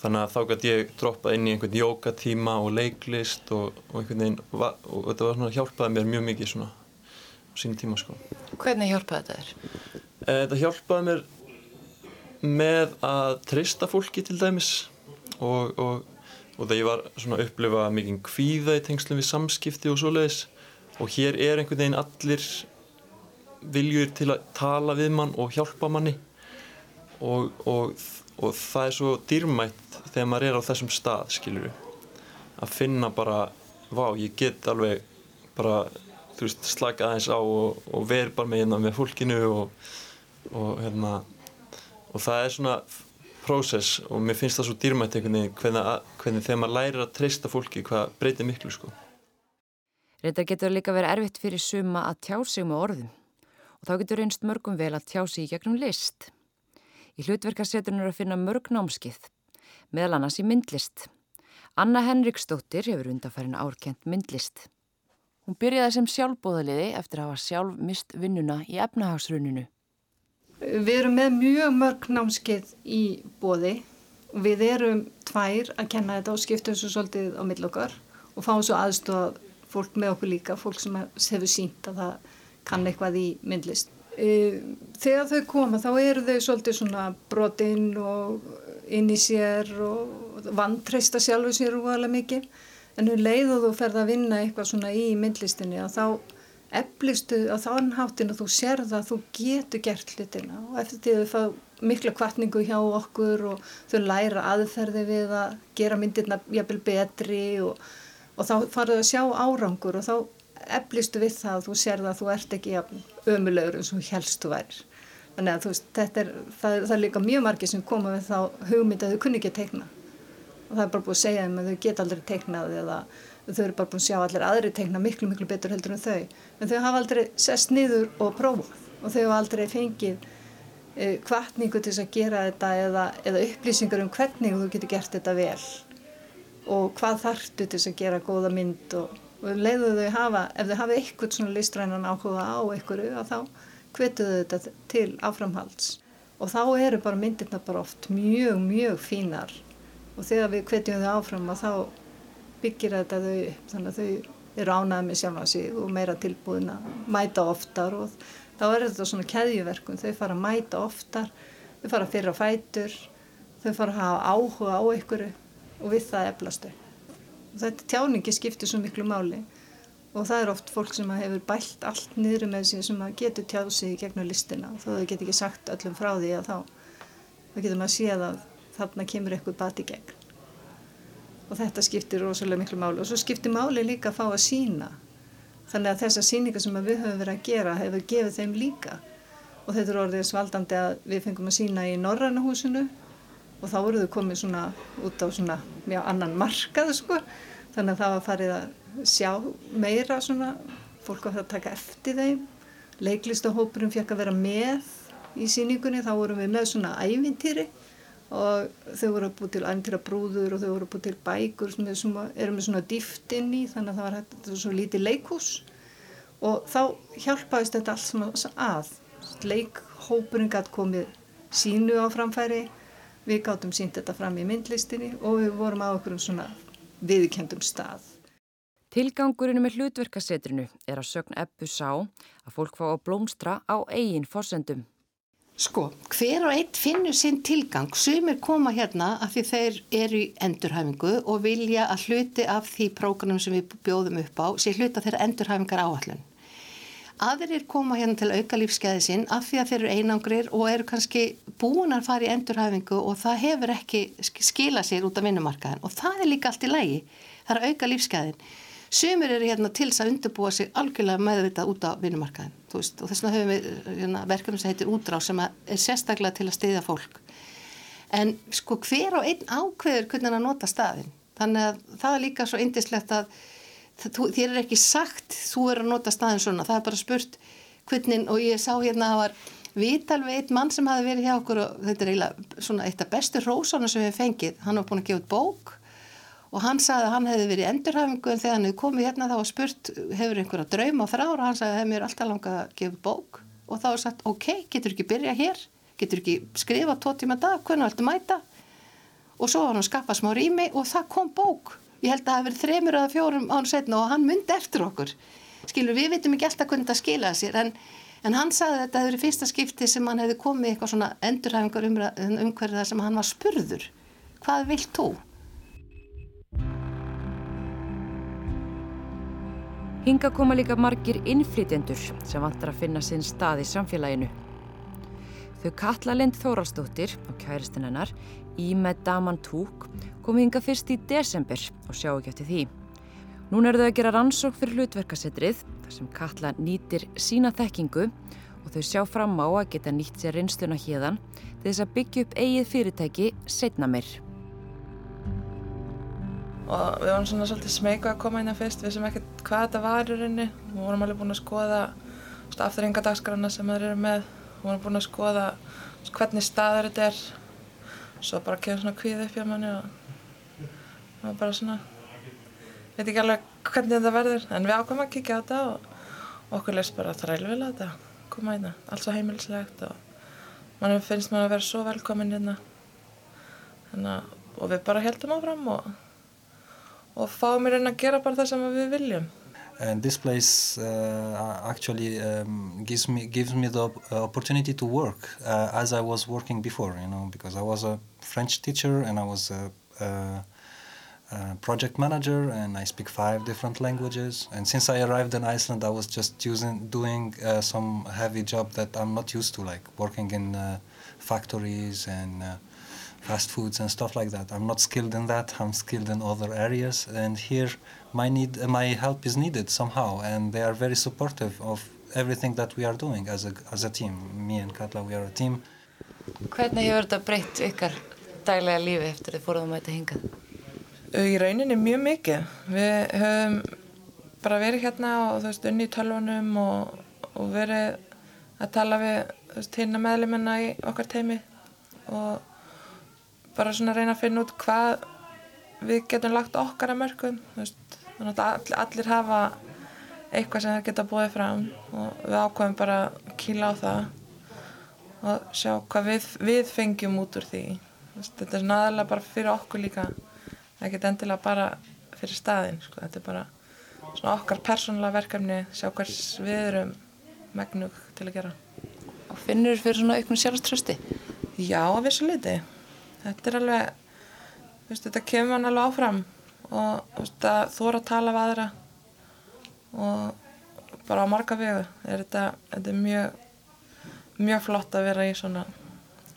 [SPEAKER 4] þannig að þá gæti ég droppað inn í einhvern jókatíma og leiklist og, og einhvern veginn og þetta var svona hjálpaði mér mjög mikið svona sín tíma sko.
[SPEAKER 2] Hvernig hjálpaði þetta þér?
[SPEAKER 4] Eh, þetta hjálpaði mér með að treysta fólki til dæmis og, og, og þegar ég var svona að upplifa mikið kvíða í tengslum við samskipti og svoleiðis og hér er einhvern veginn allir viljur til að tala við mann og hjálpa manni. Og, og, það er svo dýrmætt þegar maður er á þessum stað skilur að finna bara vá ég get alveg bara þú veist slaka aðeins á og, veri bara með hérna með fólkinu og hérna og það er svona prósess og mér finnst það svo dýrmætt hvernig, hvernig þegar maður lærir að treysta fólki hvað breytir miklu sko.
[SPEAKER 2] Reyndar getur líka verið erfitt fyrir suma að tjá sig með orðum og þá getur reynst mörgum vel að tjá sig í gegnum list. Í hlutverkarsetunum er að finna mörg námskið, meðal annars í myndlist. Anna Henriksdóttir hefur undanfærin árkent myndlist. Hún byrjaði sem sjálfbóðaliði eftir að hafa sjálf mist vinnuna í efnahagsruninu.
[SPEAKER 7] Við erum með mjög mörg námskeið í bóði og við erum tvær að kenna þetta og skiptum svo svolítið á millokkar og fáum svo aðstofað fólk með okkur líka, fólk sem hefur sínt að það kann eitthvað í myndlist. E, þegar þau koma þá eru þau svolítið svona brotinn og inn í sér og vantreista sjálfu sér alveg mikið en hún um leið og þú ferð að vinna eitthvað svona í myndlistinni að þá eflistu á þann hátinn að þú sérða að þú getur gert hlutina og eftir því að þau fá mikla kvartningu hjá okkur og þau læra aðferði við að gera myndirna jafnvel betri og, og þá farið að sjá árangur og þá eflistu við það að þú sérða að þú ert ekki ömulegur eins og helst þú værir. Þannig að þú veist, þetta er, það, það er líka mjög margir sem koma við þá hugmynd að þau kunni ekki að teikna og það er bara búið að segja þeim að þau geta aldrei teiknað eða þau eru bara búin að sjá allir aðri teikna miklu miklu betur heldur en þau. En þau hafa aldrei sest niður og prófað. Og þau hafa aldrei fengið uh, kvartningu til að gera þetta eða, eða upplýsingar um hvernig þú getur gert þetta vel. Og hvað þartu til að gera góða mynd og, og leiðu þau hafa ef þau hafa eitthvað svona listrænan áhuga á einhverju að þá hvetuðu þetta til áframhalds. Og þá eru bara myndirna bara oft mjög mjög fínar. Og þegar við hvetjum þau áfram að þá byggir þetta þau upp. Þannig að þau eru ánæðið með sjálf á sig og meira tilbúin að mæta oftar og þá er þetta svona keðjuverkun, þau fara að mæta oftar, þau fara að fyrra fætur, þau fara að hafa áhuga á einhverju og við það eflastu. Og þetta tjáningi skiptir svo miklu máli og það er oft fólk sem hefur bælt allt niður með sig sem getur tjáð sig gegnum listina. Þó þau getur ekki sagt öllum frá því að þá, þá getur maður að sé að þarna kemur eitthvað bati gegn og þetta skiptir rosalega miklu máli. Og svo skiptir máli líka að fá að sína þannig að þessa síninga sem við höfum verið að gera hefur gefið þeim líka. Og þetta er orðið svaldandi að við fengum að sína í Norrannahúsinu og þá voruð þau komið svona út á svona mjög annan markað sko. Þannig að það var farið að sjá meira svona fólk var það að taka eftir þeim. Leiklistahópurum fekk að vera með í síningunni þá vorum við með svona ævintýri og þau voru að búið til andra brúður og þau voru að búið til bækur sem eru með svona dýft inn í þannig að það var hægt, þetta var svo lítið leikhús. Og þá hjálpaðist þetta allt sem að. Leikhópurinn gæti komið sínu á framfæri. Við gáttum sínt þetta fram í myndlistinni og við vorum á okkur um svona viðkendum stað.
[SPEAKER 2] Tilgangurinn með hlutverkasetrinu er að sögn eppu sá að fólk fá að blómstra á eigin fórsendum
[SPEAKER 1] Sko, hver og einn finnur sinn tilgang. Sumir koma hérna af því þeir eru í endurhæfingu og vilja að hluti af því prógramum sem við bjóðum upp á sé hluta þeirra endurhæfingar áallun. Aðrir koma hérna til auka lífskeiði sinn af því að þeir eru einangrir og eru kannski búin að fara í endurhæfingu og það hefur ekki skila sér út af vinnumarkaðin og það er líka allt í lægi. Það er auka lífskeiðin. Sumir eru hérna til þess að undirbúa sig algjörlega meðvitað út á vinnumarkaðin og þess vegna höfum við hérna, verkefni sem heitir útráð sem er sérstaklega til að stiðja fólk. En sko hver og einn ákveður hvernig hann nota staðin. Þannig að það er líka svo indislegt að þér er ekki sagt þú er að nota staðin svona. Það er bara spurt hvernig og ég sá hérna að var vital við einn mann sem hafi verið hjá okkur og þetta er eiginlega svona eitt af bestu rósana sem við fengið. Hann var búin að gefa út bók og hann sagði að hann hefði verið endurhafingu en þegar hann hefði komið hérna þá var spurt hefur einhverja draum á þrár? Og hann sagði að það hefur alltaf langað að gefa bók. Og þá var sagt ok, getur ekki byrja hér? Getur ekki skrifa tvo tíma dag? Hvernig viltu mæta? Og svo var hann að skaffa smá rými og það kom bók. Ég held að það hefði verið þremur eða fjórum án setna og hann myndi eftir okkur. Skilur við vitum ekki alltaf hvernig það skilaði sér en, en hann sagði þetta hefur fyrsta skipti sem hann hefði komið eitthvað svona endurhæfingar umhverfið þar sem hann var spurður hvað vilt þú?
[SPEAKER 2] Hinga koma líka margir innflytjendur sem vantar að finna sinn stað í samfélaginu. Þau Katla Lind Þóraldsdóttir og kæristinn hennar Ímed Daman Túk komu hinga fyrst í desember og sjá ekki eftir því. Nún eru þau að gera rannsók fyrir hlutverkasetrið þar sem Katla nýtir sína þekkingu og þau sjá fram á að geta nýtt sér reynsluna til þess að byggja upp eigið fyrirtæki setna mér
[SPEAKER 8] og við varum svona svolítið smegu að koma hérna að fyrst við sem ekkert hvað þetta var í rauninni. Við vorum alveg búin að skoða afturringadagskrána sem þeir eru með. Við vorum búin að skoða hvernig staður þetta er. Svo bara kemur svona kvíð upp hjá manni og það var bara svona veit ekki alveg hvernig þetta verður en við ákvæmum að kíkja á þetta og okkur leist bara þrælvel að þetta. Koma hérna. allt svo heimilislegt og mann finnst maður að vera svo velkomin hérna. Og við bara heldum áfram og og að gera bara það sem við viljum.
[SPEAKER 9] And this place uh, actually um, gives me gives me the opportunity to work uh, as I was working before, you know, because I was a French teacher and I was a, a, a project manager and I speak five different languages. And since I arrived in Iceland, I was just using doing uh, some heavy job that I'm not used to, like working in uh, factories and uh, fast foods and stuff like that. I'm not skilled in that. I'm skilled in other areas, and here my need, my help is needed somehow, and they are very supportive of everything that we are doing as a as a team. Me and Katla, we are a team.
[SPEAKER 2] Hvernig hefur þetta breytt ykkar daglega lífi eftir þið fóruðum að þetta hingað?
[SPEAKER 8] Í rauninni mjög mikið. Við höfum bara verið hérna og þú veist unni í tölvunum og, og verið að tala við þú veist hérna meðluminna í okkar teimi og bara svona að reyna að finna út hvað við getum lagt okkar að mörgum þannig að allir, allir hafa eitthvað sem það geta búið fram og við ákvæmum bara að kýla á það og sjá hvað við, við fengjum út úr því þetta er svona aðalega bara fyrir okkur líka geta endilega bara fyrir staðin sko. þetta er bara svona okkar persónulega verkefni sjá hvers við erum megnug til að gera
[SPEAKER 2] Og finnur fyrir svona auknum sjálfströsti?
[SPEAKER 8] Já, að vissu liti þetta er alveg veist, þetta kemur hann alveg áfram og veist, þóra að tala við aðra og bara á marga vegu er þetta, þetta er mjög mjög flott að vera í svona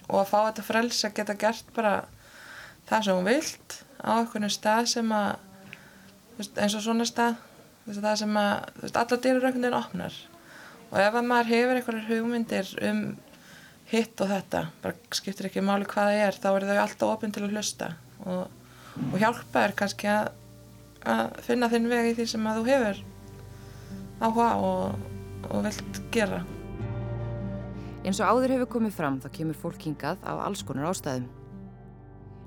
[SPEAKER 8] og að fá þetta frels að geta gert bara það sem hún vilt á einhvern stað sem að veist, eins og svona stað það sem að alla dýruröknir opnar. Og ef að maður hefur einhverjar hugmyndir um hitt og þetta, bara skiptir ekki máli hvað það er, þá er þau alltaf ofinn til að hlusta og, og hjálpa þér kannski að, að finna þinn veg í því sem að þú hefur áhuga og, og vilt gera.
[SPEAKER 2] Eins og áður hefur komið fram þá kemur fólk hingað af alls konar ástæðum.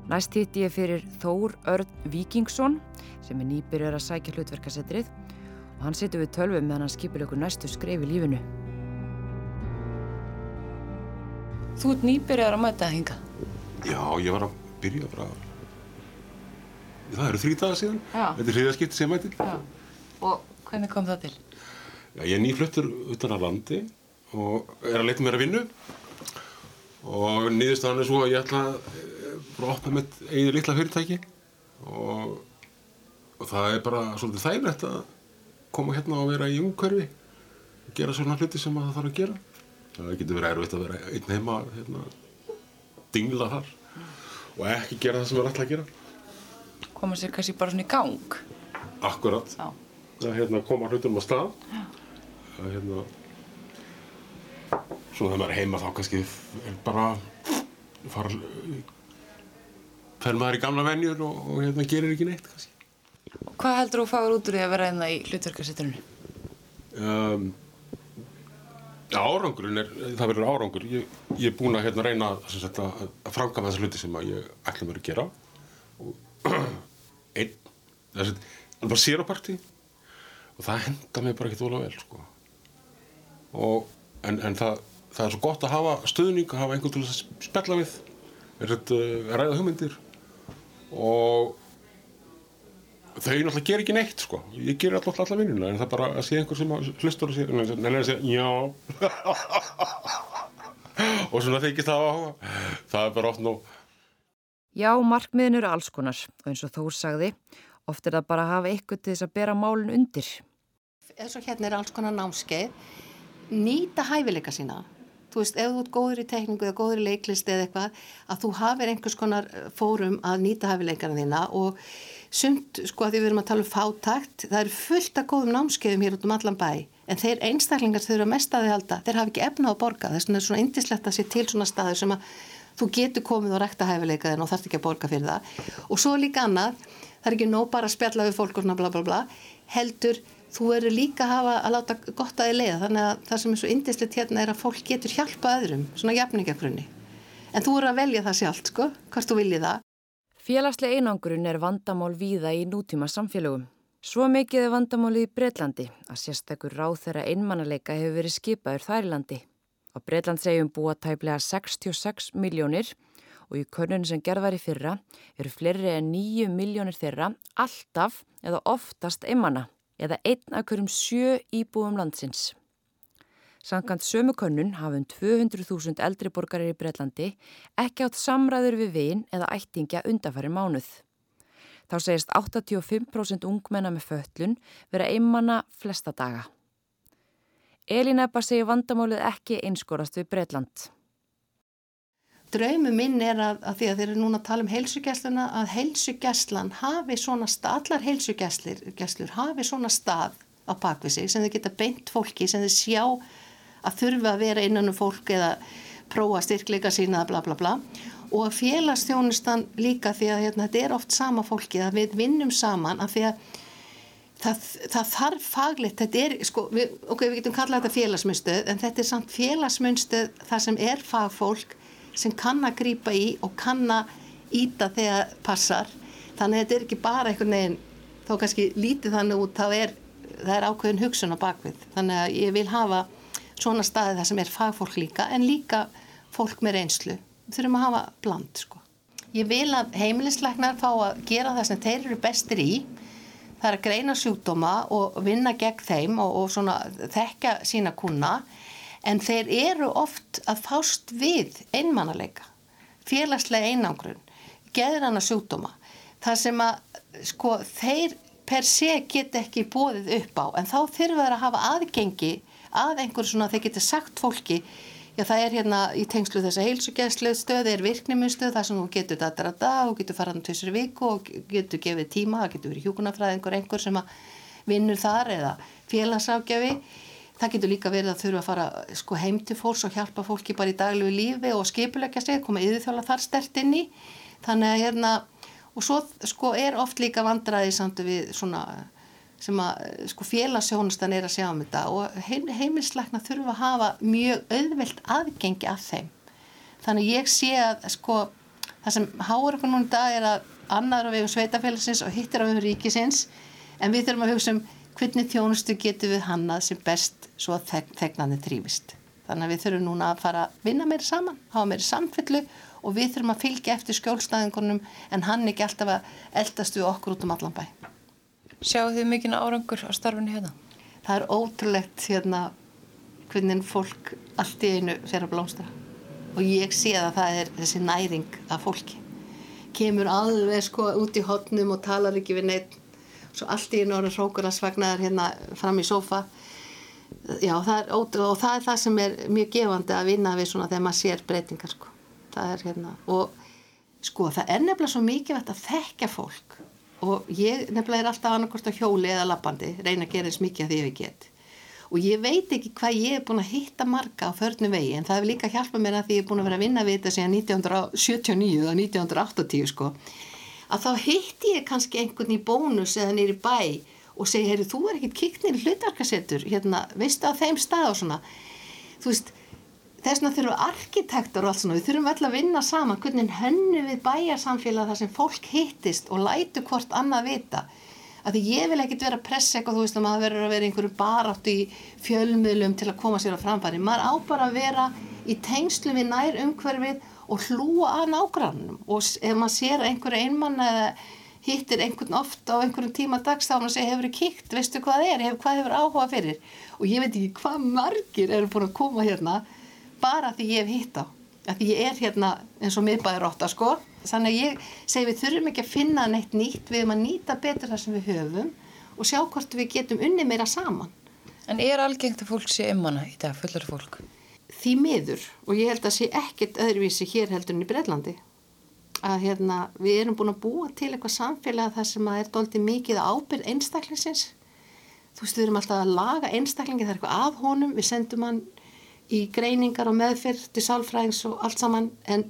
[SPEAKER 2] Næst hitti ég fyrir Þór Örn Víkingsson sem er nýbyrjar að sækja hlutverkasetrið og hann setur við tölvum meðan hann skipir ykkur næstu skref í lífinu. Þú ert nýbyrjar að mæta það hinga?
[SPEAKER 10] Já, ég var að byrja bara... Það eru þrý dagar síðan. Já. Þetta er hriðaskipti sem mæti. Já.
[SPEAKER 2] Og hvernig kom það til?
[SPEAKER 10] Já, ég er nýfluttur utan að landi og er að leita mér að vinnu. Og nýðustan er svo að ég ætla að eh, opna mitt eigið litla fyrirtæki. Og, og það er bara svolítið þægilegt að koma hérna og vera í umhverfi. Gera svona hluti sem það þarf að gera það getur verið erfitt að vera einn heima hérna, dingla þar og ekki gera það sem við ætlum að gera.
[SPEAKER 2] Koma sér kannski bara svona í gang?
[SPEAKER 10] Akkurat að hérna, koma hlutunum á stað. Að hérna svona þegar maður er heima þá kannski er bara fara fer maður í gamla vennjur og, og hérna gerir ekki neitt kannski.
[SPEAKER 2] Og Hvað heldur þú að fáur út úr því að vera einna hérna í hlutverkarsitturinu?
[SPEAKER 10] Um, Árangurinn er, það verður árangur. Ég, ég er búin að hérna, reyna sagt, að, að framkama þessa hluti sem ég ætla mér að gera. Einn, það er bara séraparti og það henda mér bara ekkert volið vel. Sko. Og, en en það, það er svo gott að hafa stöðning, að hafa einhvern til að spjalla við, er að ræða hugmyndir og þau náttúrulega ger ekki neitt sko. Ég ger alltaf alltaf vinnuna en það er bara að sé einhver sem hlustur og sé neina að segja já. Og svona þykist það það er bara oft nú
[SPEAKER 2] Já, markmiðin eru alls konar og eins og Þór sagði, oft er það bara að hafa eitthvað til þess að bera málun undir.
[SPEAKER 1] eins og hérna er alls konar námskeið. Nýta hæfileika sína. Þú veist, ef þú ert góður í tekningu eða góður í leiklist eða eitthvað, að þú hafir einhvers konar fórum að nýta hæfileikana þína og sumt, sko að því við erum að tala um fátakt, það er fullt af góðum námskeiðum hér út um allan bæ en þeir einstaklingar þau eru að mest að þið halda þeir hafa ekki efna á borga, þess vegna er svona indislegt að sé til svona staður sem að þú getur komið og rekta hæfileikaðin og þarf ekki að borga fyrir það. Og svo líka annað, það er ekki nóg bara að spjalla við fólk og svona bla bla bla heldur þú eru líka að hafa að láta gott að þið leiða. Þannig að það sem er svo indislegt hérna er að fólk getur hjálpa öðrum, svona jafningakrunni en þú eru að velja það sjálft sko hvort þú viljið það
[SPEAKER 2] Félagslega einangurinn er vandamál víða í nútíma samfélögum. Svo mikið er vandamáli í Breitlandi að sérstakur ráð þeirra einmannaleika hefur verið skipaður þær í landi. Á Breitlandsegjum búa tæplega 66 miljónir og í körnun sem gerðar í fyrra eru fleiri en 9 miljónir þeirra alltaf eða oftast einmanna eða einn af hverjum sjö íbúum landsins. Sankant sömu könnun hafum 200.000 eldri borgarir í Breitlandi ekki átt samræður við vin eða ættingja undanfæri mánuð. Þá segist 85% ungmenna með föllun vera einmanna flesta daga. Elín Ebba segir vandamálið ekki einskorast við Breitland.
[SPEAKER 1] Draumu minn er að, að því að þeir eru núna að tala um heilsugjæsluna að heilsugjæslan hafi svona stað, allar heilsugjæslur hafi svona stað á bakvið sig sem þeir geta beint fólki sem þeir sjá að þurfa að vera innan um fólk eða prófa styrkleika sína bla bla bla. Og að félagsþjónustan líka því að hérna, þetta er oft sama fólki að við vinnum saman að því að það, það þarf faglitt, þetta er sko, við, ok, við getum kallað þetta félagsmyndstöð en þetta er samt félagsmyndstöð þar sem er fagfólk sem kann að grýpa í og kann að íta þegar passar. Þannig að þetta er ekki bara einhvern veginn þó kannski lítið þannig út þá er, það er ákveðin hugsun á bakvið. Þannig að ég vil hafa svona staði þar sem er fagfólk líka en líka fólk með reynslu. Við þurfum að hafa bland sko. ég vil að heimilisleiknar fá að gera það sem þeir eru bestir í. Það er að greina sjúkdóma og vinna gegn þeim og, og svona þekka sína kuna en þeir eru oft að fást við einmannalega, félagslega einangrun, geðrana sjúkdóma, þar sem að sko þeir per sé get ekki bóðið upp á. En þá þurfa þeir að hafa aðgengi að einhverju svona þeir geti sagt fólki já það er hérna í tengslu þess að heilsugjæðslu stöð er virknimunstöð þar sem þú getur að dag og getur farað um tveisur viku og getur gefið tíma, það getur verið hjúkunarfræðingur einhver sem að vinnur þar eða félagságjafi það getur líka verið að þurfa að fara sko, heim til fólks og hjálpa fólki bara í daglegu lífi og skipulegja sig, koma yfirþjóla þar stert inn í. Þannig að hérna og svo sko er oft líka vandraði samt við svona sem að sko félagsjónustan er að sjá um þetta og heim, heimilsleikna þurfa að hafa mjög auðvelt aðgengi að þeim þannig ég sé að sko það sem háur okkur núna í dag er að annar á vegum sveitafélagsins og hittir á vegum ríkisins en við þurfum að hugsa um hvernig þjónustu getur við hannað sem best svo að þeg þegnandi þrýfist. Þannig að við þurfum núna að fara að vinna meira saman, hafa meira samfellu og við þurfum að fylgja eftir skjólstæðingunum en hann ekki alltaf að eldast við okkur út um allan bæ.
[SPEAKER 2] Sjáu þið mikinn árangur á starfinu hérna?
[SPEAKER 1] Það er ótrúlegt hérna hvernig fólk allt í einu fer að blómstra. Og ég sé að það er þessi næring af fólki. Kemur alveg sko út í hotnum og talar ekki við neitt svo allt í norður hrókurarsvagnar hérna fram í sofa já það er og það er það sem er mjög gefandi að vinna við svona þegar maður sér breytingar sko. Það er hérna og sko það er nefnilega svo mikilvægt að þekka fólk og ég nefnilega er alltaf annarkort á hjóli eða lappandi reyna að gera eins mikið að því ég get. Og ég veit ekki hvað ég er búin að hitta marga á förnum vegi en það hefur líka hjálpað mér að því ég er búin að vera að vinna við þetta síðan 1979 og 1980 sko. Að þá hitti ég kannski einhvern í bónus eða nýri bæ og segi, heyri, þú er ekkert kikt nýri hlutarkasettur, hérna, veistu á þeim stað og svona, þú veist þess vegna þurfum arkitektur og allt svona, við þurfum öll að vinna saman, hvernig hennu við bæjarsamfélag þar sem fólk hittist og lætu hvort annað vita. Að því ég vil ekkert vera að pressa eitthvað, þú veist, að maður verður að vera einhverju barátt í fjölmiðlum til að koma sér á framfæri, maður á bara að vera í tengslu við nær umhverfið og hlúa að nágrannum og ef maður sér einhverju einmann eða hittir einhvern oft á einhverjum tíma dags þá hann að segja hefur þið kíkt, veistu hvað það er, hvað hefur áhuga fyrir? Og ég veit ekki hvað margir eru búin að koma hérna bara því ég hef hitt á að því ég er hérna eins og miðbæður ótta sko. Þannig að ég segi við þurfum ekki að finna neitt nýtt. Við erum að nýta betur það sem við höfum og sjá hvort við getum unni meira saman.
[SPEAKER 2] En er algengt að fólk sé ummana í dag, fullar fólk?
[SPEAKER 1] Því miður. Og ég held að sé ekkert öðruvísi hér heldur en í Breitlandi að hérna við erum búin að búa til eitthvað samfélag þar sem að er doldið mikið ábyrð einstaklingsins. Þú veist við erum alltaf að laga einstaklingi það er eitthvað að honum, við sendum hann í greiningar og meðfyrr til sálfræðings og allt saman en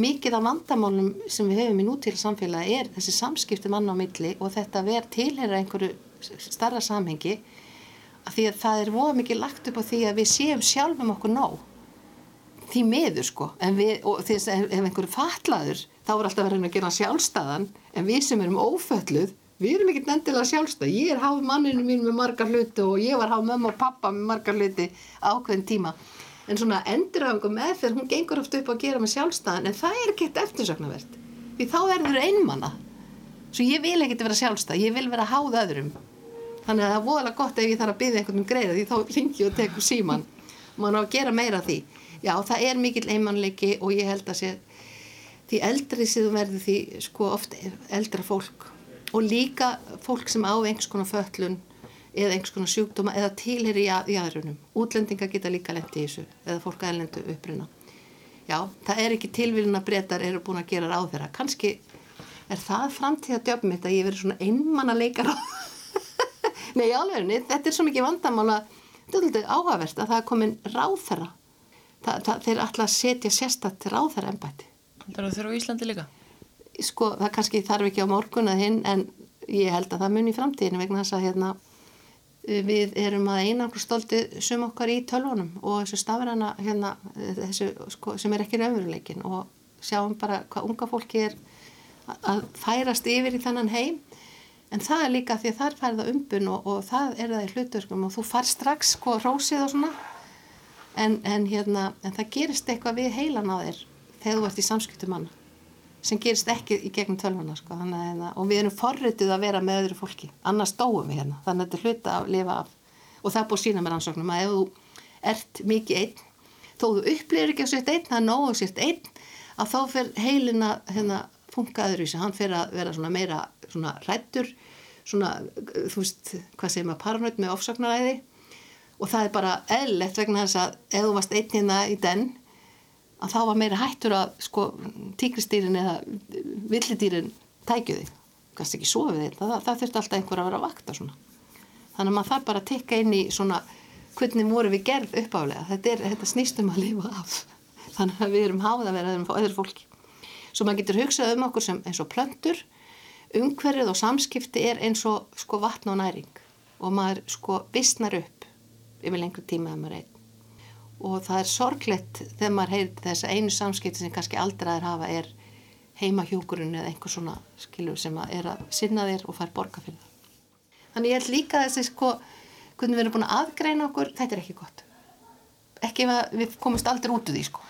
[SPEAKER 1] mikið af vandamálum sem við hefum í nútíl samfélagi er þessi samskipti manna á milli og þetta verð tilhera einhverju starra samhengi að því að það er voða mikið lagt upp á því að við séum sjálfum okkur nóg. Því miður sko. Við, og þess að ef einhverju fatlaður þá er alltaf verið að gera sjálfstæðan en við sem erum ófölluð við erum ekkert endilega sjálfstæð. Ég er háð manninu mín með margar hluti og ég var háð mamma og pappa með margar hluti ákveðin tíma en svona endurhafingum með þegar hún gengur oft upp að gera með sjálfstæðan en það er ekkert eftirsöknarvert því þá er þau einmanna svo ég vil ekkert vera sjálfstæð, ég vil vera háð öðrum. Þannig að það er voðalega gott ef ég þarf að byggja einhvern um greiða því þá ringi og teku síman maður á að gera meira því. Já það er mikill einmannleiki og ég held að sé því eldri síðan verður því sko oft eldra fólk. Og líka fólk sem á einhvers konar föllun eða einhvers konar sjúkdóma eða tilheri í aðrunum. Útlendinga geta líka lendi í þessu eða fólk aðlendu uppruna. Já, það er ekki tilvílin að breytar eru búin að gera ráð þeirra. Kanski er það framtíða djöfum mitt að ég verið svona einmann að leika ráð. Nei, alveg, þetta er svo mikið vandamála, þetta er alltaf áhagverst að það er komin ráð þeirra. Þeir ætla að setja sérstatt ráð þeirra ennbætti.
[SPEAKER 2] Það eru þurfa í Íslandi líka?
[SPEAKER 1] Sko, það kannski þarf ekki á morgun að hinn en ég held að það mun í framtíðinu vegna þess að hérna, við erum að einangur stolti sum okkar í tölvunum og þessu stafræna hérna, þessu, sko, sem er ekki raunveruleikin og sjáum bara hvað unga fólki er að færast yfir í þennan heim. En það er líka því að það er færða umbun og, og það er það í hluturkum og þú far strax sko rósið og svona. En, en, hérna, en það gerist eitthvað við heilan á þér þegar þú ert í samskiptum manna sem gerist ekki í gegnum tölvuna sko. hérna, og við erum forrituð að vera með öðru fólki. Annars dóum við hérna. Þannig að þetta er hluta að lifa af. Og það er búið sína með rannsóknum að ef þú ert mikið einn þó þú upplýður ekki á sért einn það er nógu sért einn að þá fer heilin að hérna, funka öðru í sig hann fer að vera svona meira svona rættur svona þú veist hvað segir maður paranoid með ofsaknaræði og það er bara eðlert vegna þess að ef þú varst einn hérna í den að þá var meira hættur að sko tíkristýrin eða villidýrin tækjuði kannski ekki sofið þeir, það, það þurfti alltaf einhver að vera að vakta svona. Þannig að maður þarf bara að tikka inn í svona hvernig voru við gerð uppálega þetta, er, þetta snýst um að lifa af. Þannig að við erum háða að vera öðru fólki. Svo maður getur hugsað um okkur sem eins og plöndur umhverfið og samskipti er eins og sko vatn og næring. Og maður sko vissnar upp yfir lengri tíma að maður einn og það er sorglegt þegar maður heyrir þess að einu samskipti sem kannski aldraðir hafa er heimahjókurinn eða einhver svona skilur sem að er að sinna þér og fær borga fyrir það. Þannig ég held líka þessi sko, hvernig við erum búin að aðgreina okkur, þetta er ekki gott. Ekki ef við komumst aldrei út úr því sko.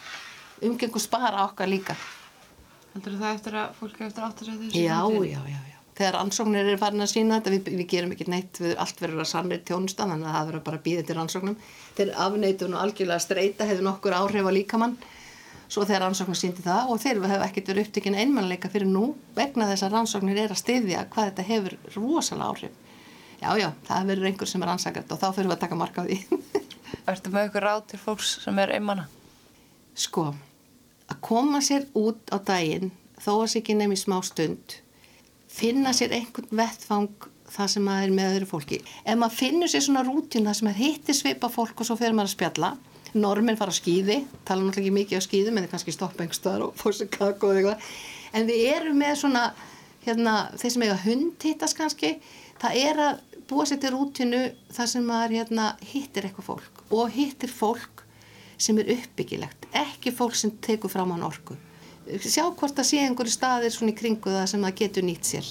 [SPEAKER 1] Umgengur spara okkar líka.
[SPEAKER 2] Heldur það eftir að fólk eftir áttur að þessu?
[SPEAKER 1] Já, já, já, já þegar ansóknir er farin að sína þetta, við, við gerum ekki neitt við allt verður að sannrið tjónustan þannig að það verður bara að býða til ansóknum þeir afneitun og algjörlega streyta hefur nokkur áhrif á líkamann. Svo þegar ansóknir síndi það og þeir hefur ekkert verið upptökin einmannleika fyrir nú vegna þess að ansóknir er að styðja hvað þetta hefur rosalega áhrif. Já já, það verður einhver sem er ansakart og þá fyrir við að taka marka á því.
[SPEAKER 2] Ertu með ykkur ráð til fólks sem er einmanna?
[SPEAKER 1] Sko, að koma sér út á daginn þó að sér ekki nefnir smá stund finna sér einhvern vettfang það sem maður er með öðru fólki. Ef maður finnur sér svona rútin það sem er hittir svipa fólk og svo fyrir maður að spjalla, normin fara á skýði, tala náttúrulega ekki mikið á skýðum en það kannski stoppa einhverstaðar og fór sér kakko og eitthvað, en við erum með svona, hérna, þeir sem eiga hund hittast kannski, það er að búa sér til rútinu það sem maður hérna, hittir eitthvað fólk og hittir fólk sem er uppbyggilegt, ekki fólk sem tekur fram á orku sjá hvort það sé einhverju staðir svona í kringu það sem það getur nýtt sér.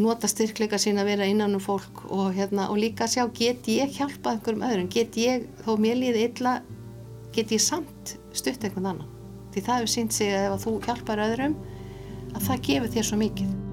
[SPEAKER 1] Nota styrkleika sín að vera innan um fólk og, hérna, og líka sjá get ég hjálpa einhverjum öðrum, get ég þó mér líði illa, get ég samt stutt einhvern annan, því það hefur sínt sig að ef þú hjálpar öðrum að það gefur þér svo mikið